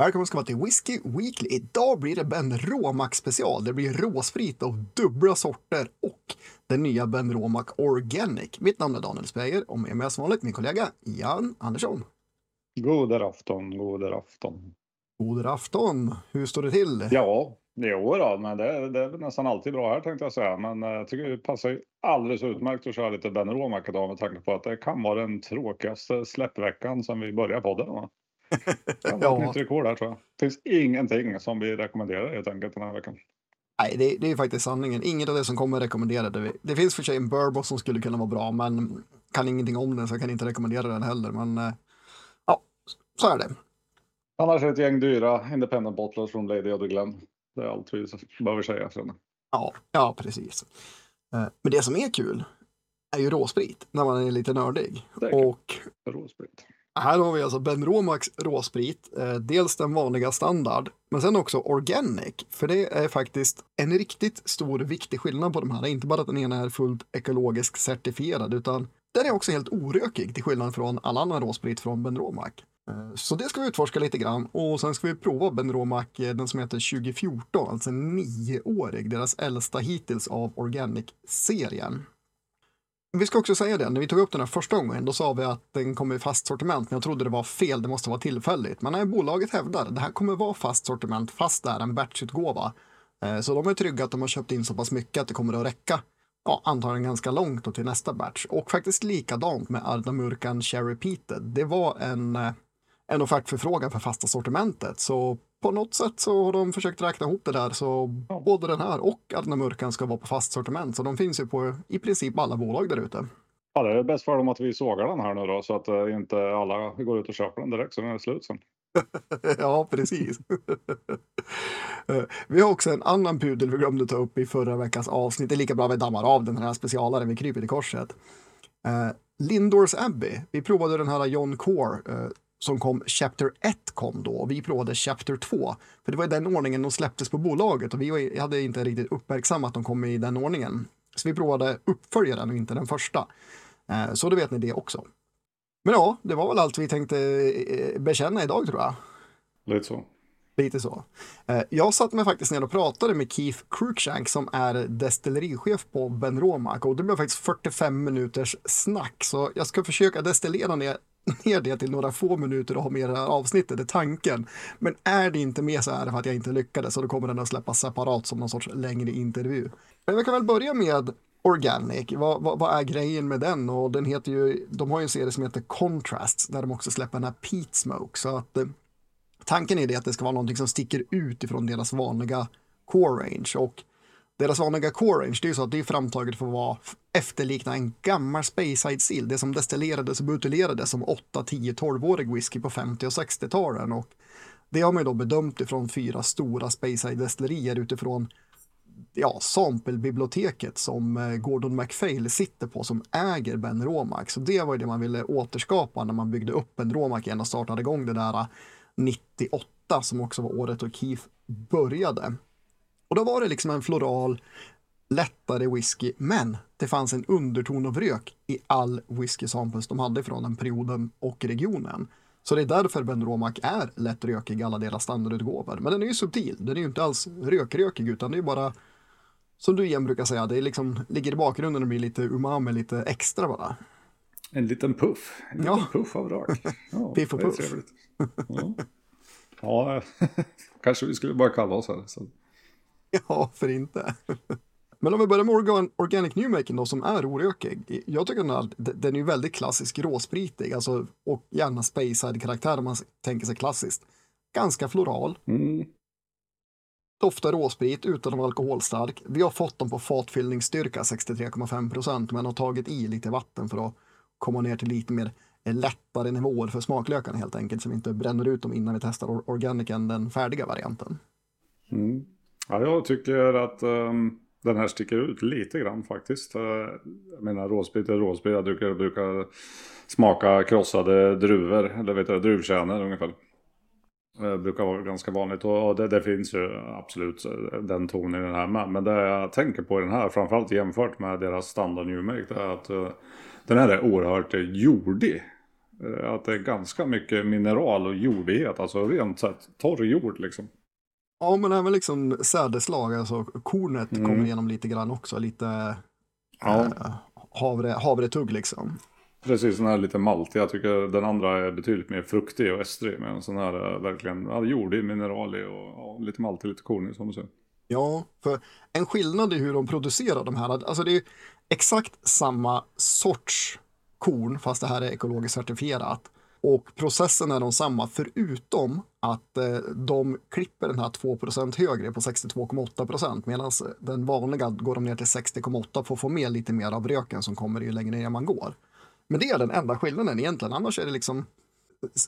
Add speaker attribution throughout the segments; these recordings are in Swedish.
Speaker 1: Välkommen ska vara till Whiskey Weekly. Idag blir det Ben Romack special. Det blir råsprit av dubbla sorter och den nya Ben Romack Organic. Mitt namn är Daniel Speyer och med mig som vanligt min kollega Jan Andersson.
Speaker 2: God afton, god afton.
Speaker 1: God afton. Hur står det till?
Speaker 2: Ja, jo då, men det, det är nästan alltid bra här tänkte jag säga. Men jag tycker det passar alldeles utmärkt att köra lite Ben Romack idag med tanke på att det kan vara den tråkigaste släppveckan som vi börjar podden. Va? Det var ett nytt rekord här tror jag. Det finns ingenting som vi rekommenderar helt enkelt den här veckan.
Speaker 1: Nej, det, det är faktiskt sanningen. Inget av det som kommer rekommenderade vi. Det finns för sig en bourbon som skulle kunna vara bra, men kan ingenting om den så jag kan inte rekommendera den heller. Men eh, ja, så är det.
Speaker 2: Annars ett gäng dyra independent bottlers från Lady of the Glen. Det är allt vi behöver säga. Sen.
Speaker 1: Ja, ja precis. Eh, Men det som är kul är ju råsprit när man är lite nördig.
Speaker 2: Kul.
Speaker 1: Och
Speaker 2: Råsprit
Speaker 1: här har vi alltså Ben Romax råsprit. eh, Dels den vanliga standard, men sen också organic. För det är faktiskt en riktigt stor viktig skillnad på de här. Inte bara att den ena är fullt ekologiskt certifierad, utan den är också helt orökig till skillnad från all annan råsprit från Ben Romac. Eh, Så det ska vi utforska lite grann och sen ska vi prova Ben Romac, eh, den som heter 2014, alltså nioårig, deras äldsta hittills av Organic-serien. Vi ska också säga det, när vi tog upp den här första gången, då sa vi att den kommer i fast sortiment, men jag trodde det var fel, det måste vara tillfälligt. Men när bolaget hävdar att det här kommer vara fast sortiment, fast det är en batchutgåva. Eh, så de är trygga att de har köpt in så pass mycket att det kommer att räcka, ja, antagligen ganska långt då till nästa batch. Och faktiskt likadant med Ardamurkan Cherry Peated. Det var en, eh, en offertförfrågan för fasta sortimentet, så på något sätt så har de försökt räkna ihop det där så både den här och Ardnamurkan ska vara på fast sortiment. Så de finns ju på i princip alla bolag där ute.
Speaker 2: Ja, det är bäst för dem att vi sågar den här nu då så att eh, inte alla går ut och köper den direkt så den är slut sen.
Speaker 1: ja, precis. Eh, vi har också en annan pudel vi glömde ta upp i förra veckans avsnitt. Det är lika bra vi dammar av den här specialaren, vi kryper i korset. Uh, Lindors Abbey, vi provade den här John Core eh, som kom, Chapter 1 kom då och vi provade Chapter 2. För det var i den ordningen de släpptes på bolaget och vi hade inte riktigt uppmärksammat att de kom i den ordningen. Så vi provade uppföljaren och inte den första. Eh, så då vet ni det också. Men ja, det var väl allt vi tänkte eh, bekänna idag tror jag.
Speaker 2: Lite så.
Speaker 1: Lite så. Eh, Jag satt mig faktiskt ner och pratade med Keith Cruikshank som är destillerichef på Ben Romack och det blev faktiskt 45 minuters snack så jag ska försöka destillera ner, ner det till några få minuter och ha med det här avsnittet, det är tanken. Men är det inte med så är det för att jag inte lyckades och då kommer den att släppas separat som någon sorts längre intervju. Men vi kan väl börja med Organic, vad, vad, vad är grejen med den? Och den heter ju, de har ju en serie som heter Contrasts där de också släpper den här Peat Smoke så att eh, tanken är det att det ska vara någonting som sticker ut ifrån deras vanliga core range och deras vanliga core range det är ju så att det är framtaget för att vara efterlikna en gammal Speyside Seal, det som destillerades och buteljerades som 8, 10, 12-årig whisky på 50 och 60-talen och det har man ju då bedömt ifrån fyra stora Speyside destillerier utifrån ja, sampelbiblioteket som eh, Gordon MacPhail sitter på som äger Ben Romack. Så det var ju det man ville återskapa när man byggde upp Ben Romack igen och startade igång det där eh, 98 som också var året då Keith började. Och då var det liksom en floral, lättare whisky, men det fanns en underton av rök i all whisky samples de hade från den perioden och regionen. Så det är därför Ben Romack är lätt rökig i alla deras standardutgåvor. Men den är ju subtil, den är ju inte alls rökrökig utan det är bara som du igen brukar säga, det liksom, ligger i bakgrunden och blir lite umami, lite extra bara.
Speaker 2: En liten puff. En liten
Speaker 1: Ja.
Speaker 2: puff av rök. Ja,
Speaker 1: Piff och puff.
Speaker 2: Ja, ja kanske vi skulle bara kalla oss här. Så.
Speaker 1: Ja, för inte. Men om vi börjar med organ, Organic Newmaking då, som är orökig. Jag tycker den, är, den är väldigt klassisk råspritig, alltså, och gärna Speyside-karaktär om man tänker sig klassiskt. Ganska floral,
Speaker 2: Mm.
Speaker 1: doftar råsprit utan att vara alkoholstark. Vi har fått dem på fatfyllningsstyrka 63,5 procent, men har tagit i lite vatten för att komma ner till lite mer eh, lättare nivåer för smaklökarna helt enkelt, så vi inte bränner ut dem innan vi testar or- Organicen, den färdiga varianten.
Speaker 2: Mm. Ja, jag tycker att um, den här sticker ut lite grann faktiskt. Eh, jag menar råsprit är råsprit. Jag brukar, brukar smaka krossade druvor, eller vet du, druvkärnor ungefär. Det brukar vara ganska vanligt och det, det finns ju absolut eh, den tonen i den här med. Men det jag tänker på i den här, framförallt jämfört med deras standard New Make, det är att uh, den här är oerhört jordig. Att det är ganska mycket mineral och jordighet, alltså rent sett torr jord liksom.
Speaker 1: Ja, men även liksom sädeslag, alltså kornet mm. kommer igenom lite grann också, lite ja. eh, havre, havretugg liksom.
Speaker 2: Precis, den här lite maltig. Jag tycker den andra är betydligt mer fruktig och estrig. Men sån här är verkligen ja, jordig, mineralig och ja, lite maltig, lite kornig som du säger.
Speaker 1: Ja, för en skillnad i hur de producerar de här, alltså det är exakt samma sorts korn, fast det här är ekologiskt certifierat. Och processen är de samma, förutom att eh, de klipper den här 2% högre på 62,8% medan eh, den vanliga går de ner till 60,8 för att få med lite mer av röken som kommer ju längre ner man går. Men det är den enda skillnaden egentligen, annars är det liksom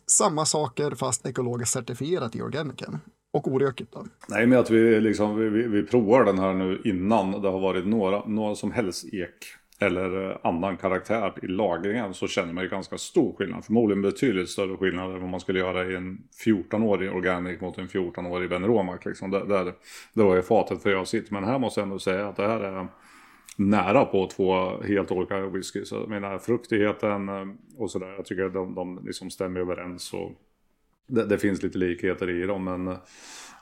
Speaker 1: samma saker fast ekologiskt certifierat i organiken. Och orökigt då?
Speaker 2: Nej, men att vi, liksom, vi, vi, vi provar den här nu innan det har varit några, några som helst ek eller eh, annan karaktär i lagringen så känner man ju ganska stor skillnad. Förmodligen betydligt större skillnad än vad man skulle göra i en 14-årig organic mot en 14-årig Benromac. Liksom. Där, där, där var ju fatet för jag sitt. Men här måste jag ändå säga att det här är nära på två helt olika whisky. Så jag menar fruktigheten eh, och sådär. Jag tycker att de, de liksom stämmer överens. Och det, det, finns lite likheter i dem. Men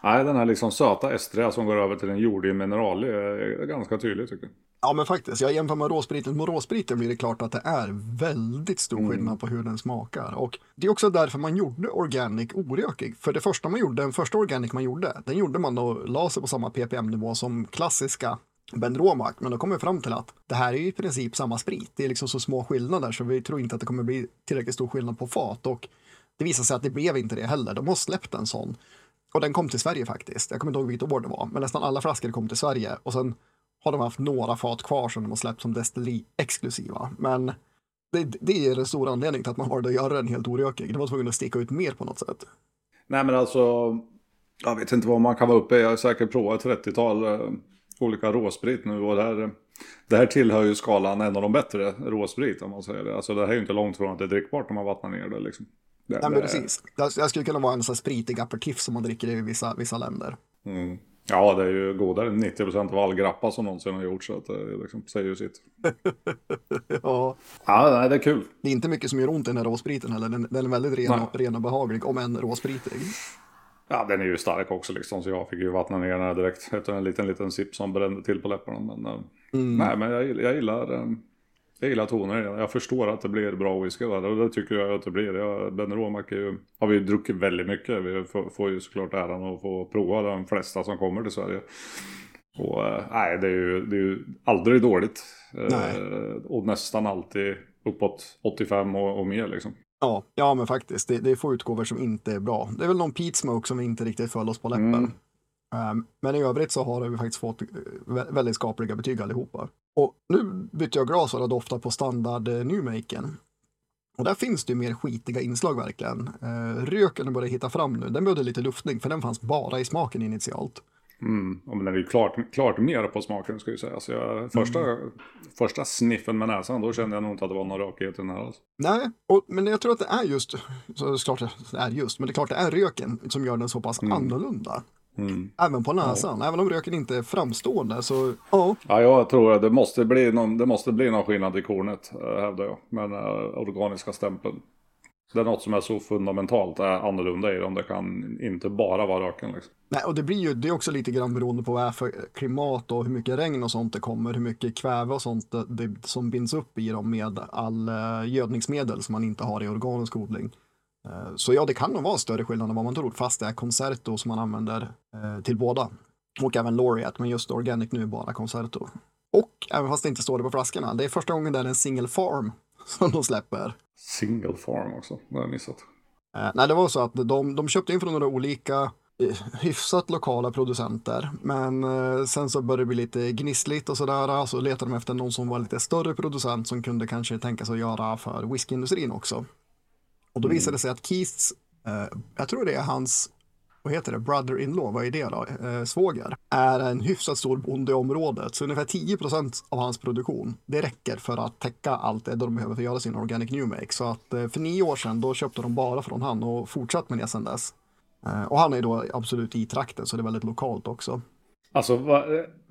Speaker 2: nej, den här liksom söta estriga som går över till en jordig mineral är ganska tydlig tycker jag.
Speaker 1: Ja men faktiskt, jag jämför med råspriten. Med råspriten blir det klart att det är väldigt stor mm. skillnad på hur den smakar. Och det är också därför man gjorde organic orökig. För det första man gjorde, den första organic man gjorde, den gjorde man och la sig på samma ppm-nivå som klassiska Ben Romac, men då kommer vi fram till att det här är i princip samma sprit. Det är liksom så små skillnader så vi tror inte att det kommer bli tillräckligt stor skillnad på fat och det visade sig att det blev inte det heller. De har släppt en sån och den kom till Sverige faktiskt. Jag kommer inte ihåg vilket år det var, men nästan alla flaskor kom till Sverige och sen har de haft några fat kvar som de har släppt som destilleri exklusiva. Men det, det är den stora anledningen till att man valde att göra den helt orökig. Det var tvungen att sticka ut mer på något sätt.
Speaker 2: Nej men alltså, jag vet inte vad man kan vara uppe i. Jag har säkert provat 30-tal eh, olika råsprit nu och det här, det här tillhör ju skalan en av de bättre råsprit om man säger det. Alltså det här är ju inte långt från att det är drickbart om man vattnar ner det liksom. Det,
Speaker 1: Nej, men precis. Det skulle kunna vara en sån spritig aperitif som man dricker i vissa, vissa länder.
Speaker 2: Mm. Ja, det är ju godare än 90% av all grappa som någonsin har gjorts. Så att det liksom säger ju sitt. ja. Ja, nej, det är kul.
Speaker 1: Det är inte mycket som gör ont i den här råspriten heller. Den, den är väldigt ren och, ren och behaglig, om än råspritig.
Speaker 2: Ja, den är ju stark också liksom, så jag fick ju vattna ner den här direkt efter en liten, liten sipp som brände till på läpparna. Men, eh, mm. nej, men jag, jag gillar, eh, jag gillar toner Jag förstår att det blir bra whisky där, och det tycker jag att det blir. Jag, ben Romac har vi ju druckit väldigt mycket. Vi får, får ju såklart äran att få prova de flesta som kommer till Sverige. Och eh, nej, det är ju, det är ju aldrig dåligt. Nej. och nästan alltid uppåt 85 och, och mer liksom.
Speaker 1: Ja, ja men faktiskt. Det, det är få utgåvor som inte är bra. Det är väl någon Pete Smoke som inte riktigt föll oss på läppen. Mm. Um, men i övrigt så har vi faktiskt fått eh, väldigt skapliga betyg allihopa. Och nu bytte jag glas och doftar på standard uh, Newmaken. Och där finns det ju mer skitiga inslag verkligen. Uh, röken börjar hitta fram nu. Den behövde lite luftning för den fanns bara i smaken initialt.
Speaker 2: Mm. Men den är ju klart, klart mer på smaken ska jag säga. Så jag, första, mm. första sniffen med näsan då kände jag nog inte att det var någon rökighet i den här. Alltså.
Speaker 1: Nej, och, men jag tror att det är just, så det är klart det är just, men det är klart det är röken som gör den så pass mm. annorlunda. Mm. Även på näsan, ja. även om röken inte är framstående så ja.
Speaker 2: Ja, jag tror att det måste bli någon, det måste bli någon skillnad i kornet eh, hävdar jag. Men uh, organiska stämpeln. Det är något som är så fundamentalt är annorlunda i dem. Det kan inte bara vara röken. Liksom.
Speaker 1: Nej, och det blir ju det är också lite grann beroende på vad det är för klimat och hur mycket regn och sånt det kommer, hur mycket kväve och sånt det, det som binds upp i dem med all uh, gödningsmedel som man inte har i organisk odling. Uh, så ja, det kan nog vara större skillnad än vad man tror, fast det är Concerto som man använder uh, till båda. Och även Laureate, men just Organic nu bara Concerto. Och även fast det inte står det på flaskorna, det är första gången det är en single farm som de släpper.
Speaker 2: Single farm också, det har jag missat.
Speaker 1: Eh, nej, det var så att de, de köpte in från några olika eh, hyfsat lokala producenter. Men eh, sen så började det bli lite gnissligt och sådär. Så letade de efter någon som var lite större producent som kunde kanske tänka sig att göra för whiskyindustrin också. Och då mm. visade det sig att Keiths, eh, jag tror det är hans vad heter det, brother-in-law, vad är det då, eh, svåger, är en hyfsat stor bonde i området. Så ungefär 10 procent av hans produktion, det räcker för att täcka allt det de behöver för att göra sin Organic New Make. Så att eh, för nio år sedan, då köpte de bara från han och fortsatt med det sedan dess. Eh, och han är då absolut i trakten, så det är väldigt lokalt också.
Speaker 2: Alltså, va,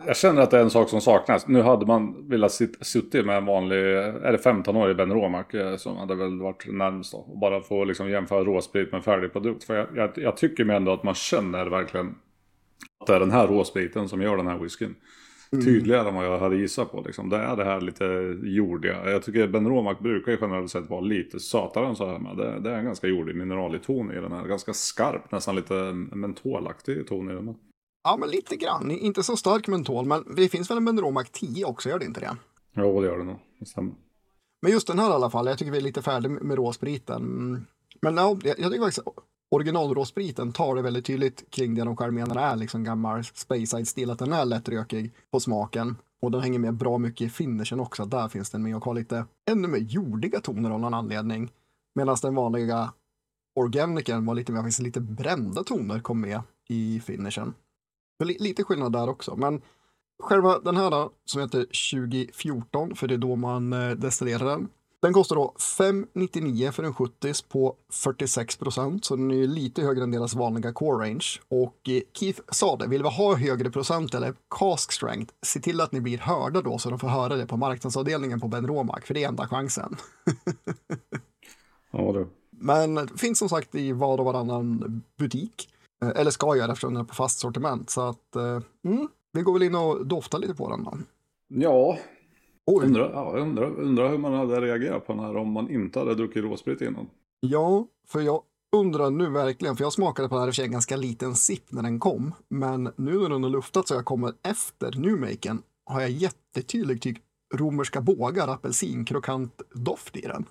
Speaker 2: jag känner att det är en sak som saknas. Nu hade man velat sitt, suttit med en vanlig, är det 15-årig Ben Romack eh, som hade väl varit närmst då. Och bara få liksom jämföra råsprit med färdig produkt. För jag, jag, jag tycker mig ändå att man känner verkligen att det är den här råspriten som gör den här whiskyn. Mm. Tydligare än vad jag hade gissat på. Liksom. Det är det här lite jordiga. Jag tycker Ben Romack brukar ju generellt sett vara lite sötare än så här. Men det, det är en ganska jordig mineralig ton i den här. Ganska skarp, nästan lite mentolaktig ton i den. Här.
Speaker 1: Ja, men lite grann. Inte så stark mentol, men det finns väl en Benromac 10 också, gör det inte det?
Speaker 2: Jo, det gör det nog. Det stämmer.
Speaker 1: Men just den här i alla fall, jag tycker vi är lite färdiga med råspriten. Men ja, jag tycker faktiskt originalråspriten tar det väldigt tydligt kring det de själva menar är liksom gammal Speyside-stil, att den är lättrökig på smaken. Och den hänger med bra mycket i finishen också, där finns den med och har lite ännu mer jordiga toner av någon anledning. Medan den vanliga organiken var lite mer, faktiskt lite brända toner kom med i finishen. Lite skillnad där också, men själva den här då, som heter 2014, för det är då man eh, destillerar den. Den kostar då 599 för en 70 på 46 procent, så den är lite högre än deras vanliga core range. Och eh, Keith sa det, vill vi ha högre procent eller cask strength, se till att ni blir hörda då så de får höra det på marknadsavdelningen på Ben Romac, för det är enda chansen.
Speaker 2: ja, det.
Speaker 1: Men finns som sagt i var och varannan butik. Eh, eller ska göra eftersom den är på fast sortiment. Så att, eh, mm, vi går väl in och doftar lite på den då.
Speaker 2: Ja, Oj. Undrar, ja, undrar, undrar hur man hade reagerat på den här om man inte hade druckit råsprit innan.
Speaker 1: Ja, för jag undrar nu verkligen, för jag smakade på den här för en ganska liten sipp när den kom. Men nu när den har luftat så jag kommer efter newmaken har jag jättetydlig typ romerska bågar, apelsinkrokant doft i den.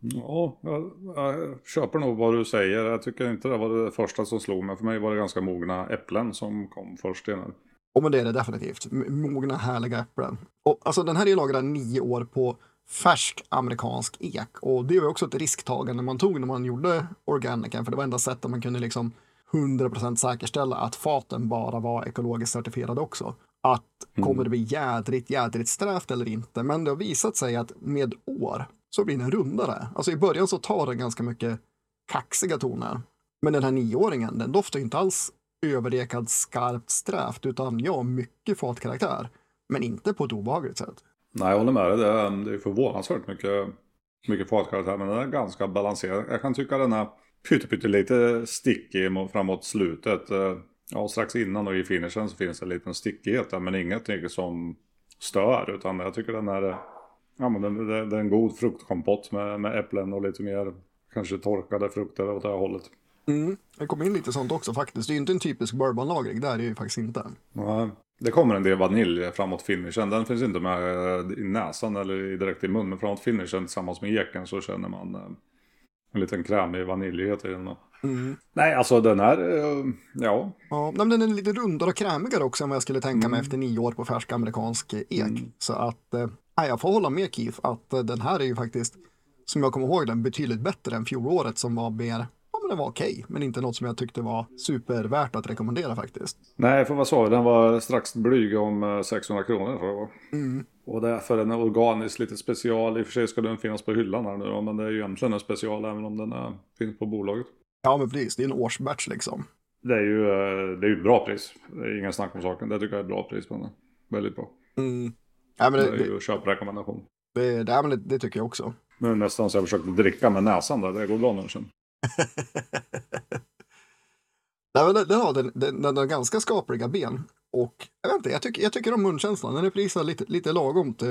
Speaker 2: Ja, jag, jag, köper nog vad du säger. Jag tycker inte det var det första som slog mig. För mig var det ganska mogna äpplen som kom först innan.
Speaker 1: Och men det är det definitivt. Mogna härliga äpplen. Och, alltså, den här är lagrad nio år på färsk amerikansk ek. Och det var också ett risktagande man tog när man gjorde organiken. För det var enda sättet man kunde liksom 100% säkerställa att faten bara var ekologiskt certifierade också. Att mm. kommer det bli jädrigt, jädrigt strävt eller inte? Men det har visat sig att med år så blir den rundare. Alltså i början så tar den ganska mycket kaxiga toner. Men den här nioåringen, den doftar inte alls överrekad skarpt strävt, utan ja, mycket fatkaraktär. Men inte på ett obehagligt sätt.
Speaker 2: Nej, jag håller med dig. Det är, det är förvånansvärt mycket, mycket fatkaraktär, men den är ganska balanserad. Jag kan tycka den är pyttelite stickig framåt slutet. Eh, ja, strax innan och i finishen så finns det en liten stickighet där, men ingenting som stör, utan jag tycker den är Ja men det, det, det är en god fruktkompott med, med äpplen och lite mer kanske torkade frukter åt det här hållet.
Speaker 1: Mm, det kom in lite sånt också faktiskt. Det är ju inte en typisk bourbonlagring, det är det ju faktiskt inte.
Speaker 2: Nej, det kommer en del vanilj framåt finishen. Den finns inte med eh, i näsan eller direkt i mun. Men framåt finishen tillsammans med eken så känner man eh, en liten krämig vaniljighet i den. Mm. Nej, alltså den här, eh, ja.
Speaker 1: Ja, men den är lite rundare och krämigare också än vad jag skulle tänka mig mm. efter nio år på färsk amerikansk ek. Mm. Så att Nej, jag får hålla med Keith att eh, den här är ju faktiskt, som jag kommer ihåg den, betydligt bättre än fjolåret som var mer Ja, men den var okej, men inte något som jag tyckte var supervärt att rekommendera faktiskt.
Speaker 2: Nej, för vad sa vi, den var strax blyg om 600 eh, kronor tror jag mm. Och det är för en organisk lite special, i och för sig ska den finnas på hyllan här nu då, men det är ju egentligen en special även om den är, finns på bolaget.
Speaker 1: Ja, men precis, det är en årsbatch liksom.
Speaker 2: Det är ju eh, det är ett bra pris, det är ingen snack om saken, det tycker jag är ett bra pris på den. Väldigt bra. Mm. Ja, men det, det är ju köprekommendation.
Speaker 1: Det, det, det, det tycker jag också.
Speaker 2: Nu nästan så jag försökte dricka med näsan där, det går bra nu sen.
Speaker 1: Nej, men den, har, den, den, den har ganska skapliga ben. Och jag vet inte, jag tycker, jag tycker om munkänslan. Den är prisad lite, lite lagomt, eh,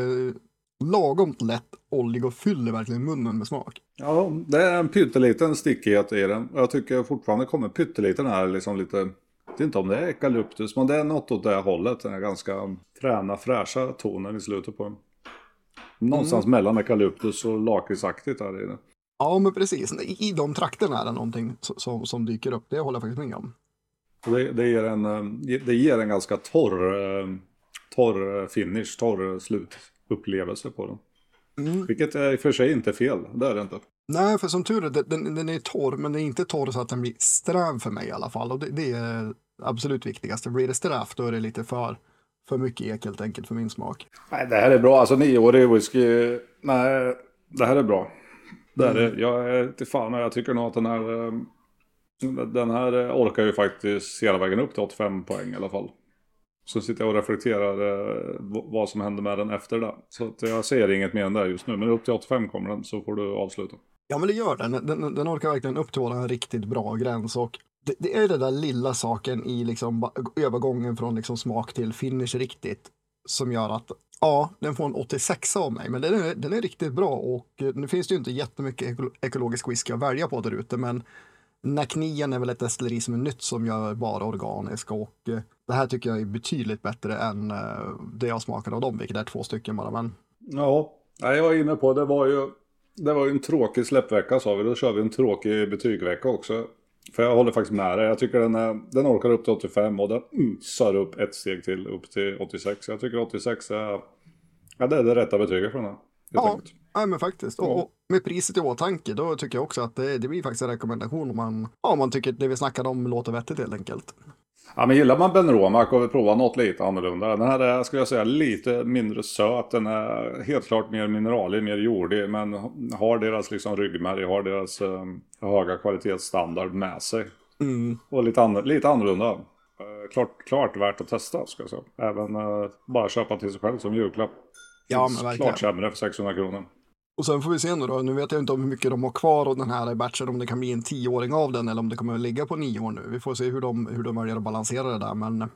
Speaker 1: lagomt lätt oljig och fyller verkligen munnen med smak.
Speaker 2: Ja, det är en pytteliten stickighet i den. Jag tycker fortfarande kommer pytteliten här liksom lite vet inte om det är eukalyptus, men det är något åt det hållet. Den är ganska fräna, fräscha tonen i slutet på den. Någonstans mm. mellan eukalyptus och lakritsaktigt är det.
Speaker 1: Ja, men precis. I de trakterna är det någonting som, som dyker upp. Det håller jag faktiskt med om.
Speaker 2: Det, det, ger en, eh, det ger en ganska torr, eh, torr finish, torr slutupplevelse på den. Mm. Vilket är i och för sig inte fel, det är det inte.
Speaker 1: Nej, för som tur är, den, den är torr, men den är inte torr så att den blir sträv för mig i alla fall. Och det, det är absolut viktigaste. Blir det strävt då är det lite för, för mycket ek helt enkelt för min smak.
Speaker 2: Nej, det här är bra. Alltså nioårig whisky, nej, det här är bra. Det är mm. Jag är till fan, jag tycker nog att den här, den här orkar ju faktiskt hela vägen upp till 85 poäng i alla fall. Så sitter jag och reflekterar eh, vad som händer med den efter det. Så jag ser inget mer än det just nu. Men upp till 85 kommer den så får du avsluta.
Speaker 1: Ja, men det gör den. Den, den orkar verkligen upp till en riktigt bra gräns. Och det, det är den där lilla saken i liksom övergången från liksom smak till finish riktigt som gör att ja, den får en 86 av mig, men den är, den är riktigt bra och eh, nu finns det ju inte jättemycket ekologisk whisky att välja på där ute, men Nacknien är väl ett destilleri som är nytt som gör bara organiska. och eh, det här tycker jag är betydligt bättre än eh, det jag smakade av dem, vilket är två stycken bara. Men...
Speaker 2: Ja, jag var inne på det var ju det var ju en tråkig släppvecka sa vi, då kör vi en tråkig betygvecka också. För jag håller faktiskt med dig. Jag tycker den, är, den orkar upp till 85 och den sör upp ett steg till upp till 86. Jag tycker 86 är, ja, det är det rätta betyget från den.
Speaker 1: Ja, ja, men faktiskt. Och, och, med priset i åtanke, då tycker jag också att det, det blir faktiskt en rekommendation om man, ja, man tycker det vi snackade om låter vettigt helt enkelt.
Speaker 2: Ja, men gillar man Ben Romac och vill prova något lite annorlunda. Den här är, skulle jag säga, lite mindre söt. Den är helt klart mer mineralig, mer jordig. Men har deras liksom ryggmärg, har deras eh, höga kvalitetsstandard med sig. Mm. Och lite, an lite annorlunda. Eh, klart, klart värt att testa, ska jag säga. Även eh, bara köpa till sig själv som julklapp.
Speaker 1: Ja, men verkligen.
Speaker 2: Klart sämre för 600 kronor.
Speaker 1: Och sen får vi se nu då. Nu vet jag inte om hur mycket de har kvar av den här batchen, om det kan bli en tioåring av den eller om det kommer att ligga på nio år nu. Vi får se hur de, hur de väljer att balansera det där. Men äh,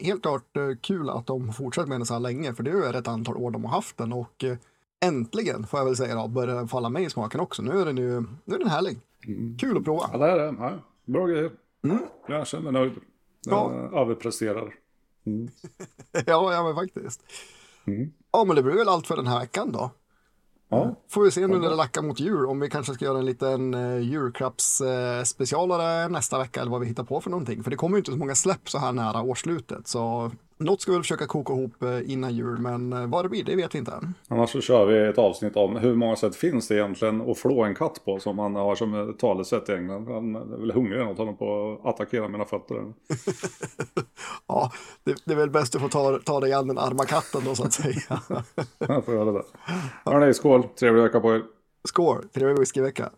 Speaker 1: helt klart äh, kul att de fortsätter med den så här länge, för det är ett antal år de har haft den och äh, äntligen får jag väl säga då, börjar den falla mig i smaken också. Nu är den ju, nu är den härlig. Mm. Kul att prova.
Speaker 2: Ja, det är det. Ja, bra grejer. Mm. Jag känner nöjd. Jag ja. överpresterar.
Speaker 1: Mm. ja, ja, men faktiskt. Mm. Ja, men det blir väl allt för den här veckan då. Ja. Får vi se nu när det lackar mot jul om vi kanske ska göra en liten uh, julklappsspecialare uh, nästa vecka eller vad vi hittar på för någonting. För det kommer ju inte så många släpp så här nära årsslutet. Så något ska vi försöka koka ihop uh, innan jul, men uh, vad det blir det vet vi inte än.
Speaker 2: Annars så kör vi ett avsnitt om hur många sätt finns det egentligen att flå en katt på som man har som talesätt i England. Han är väl hungrig och håller på att attackera mina fötter.
Speaker 1: ja, det, det, är väl bäst att få ta, ta dig an den arma katten då så att säga.
Speaker 2: Jag får göra det. Hörni, skål! Trevlig vecka på er!
Speaker 1: Skål! Trevlig whiskyvecka!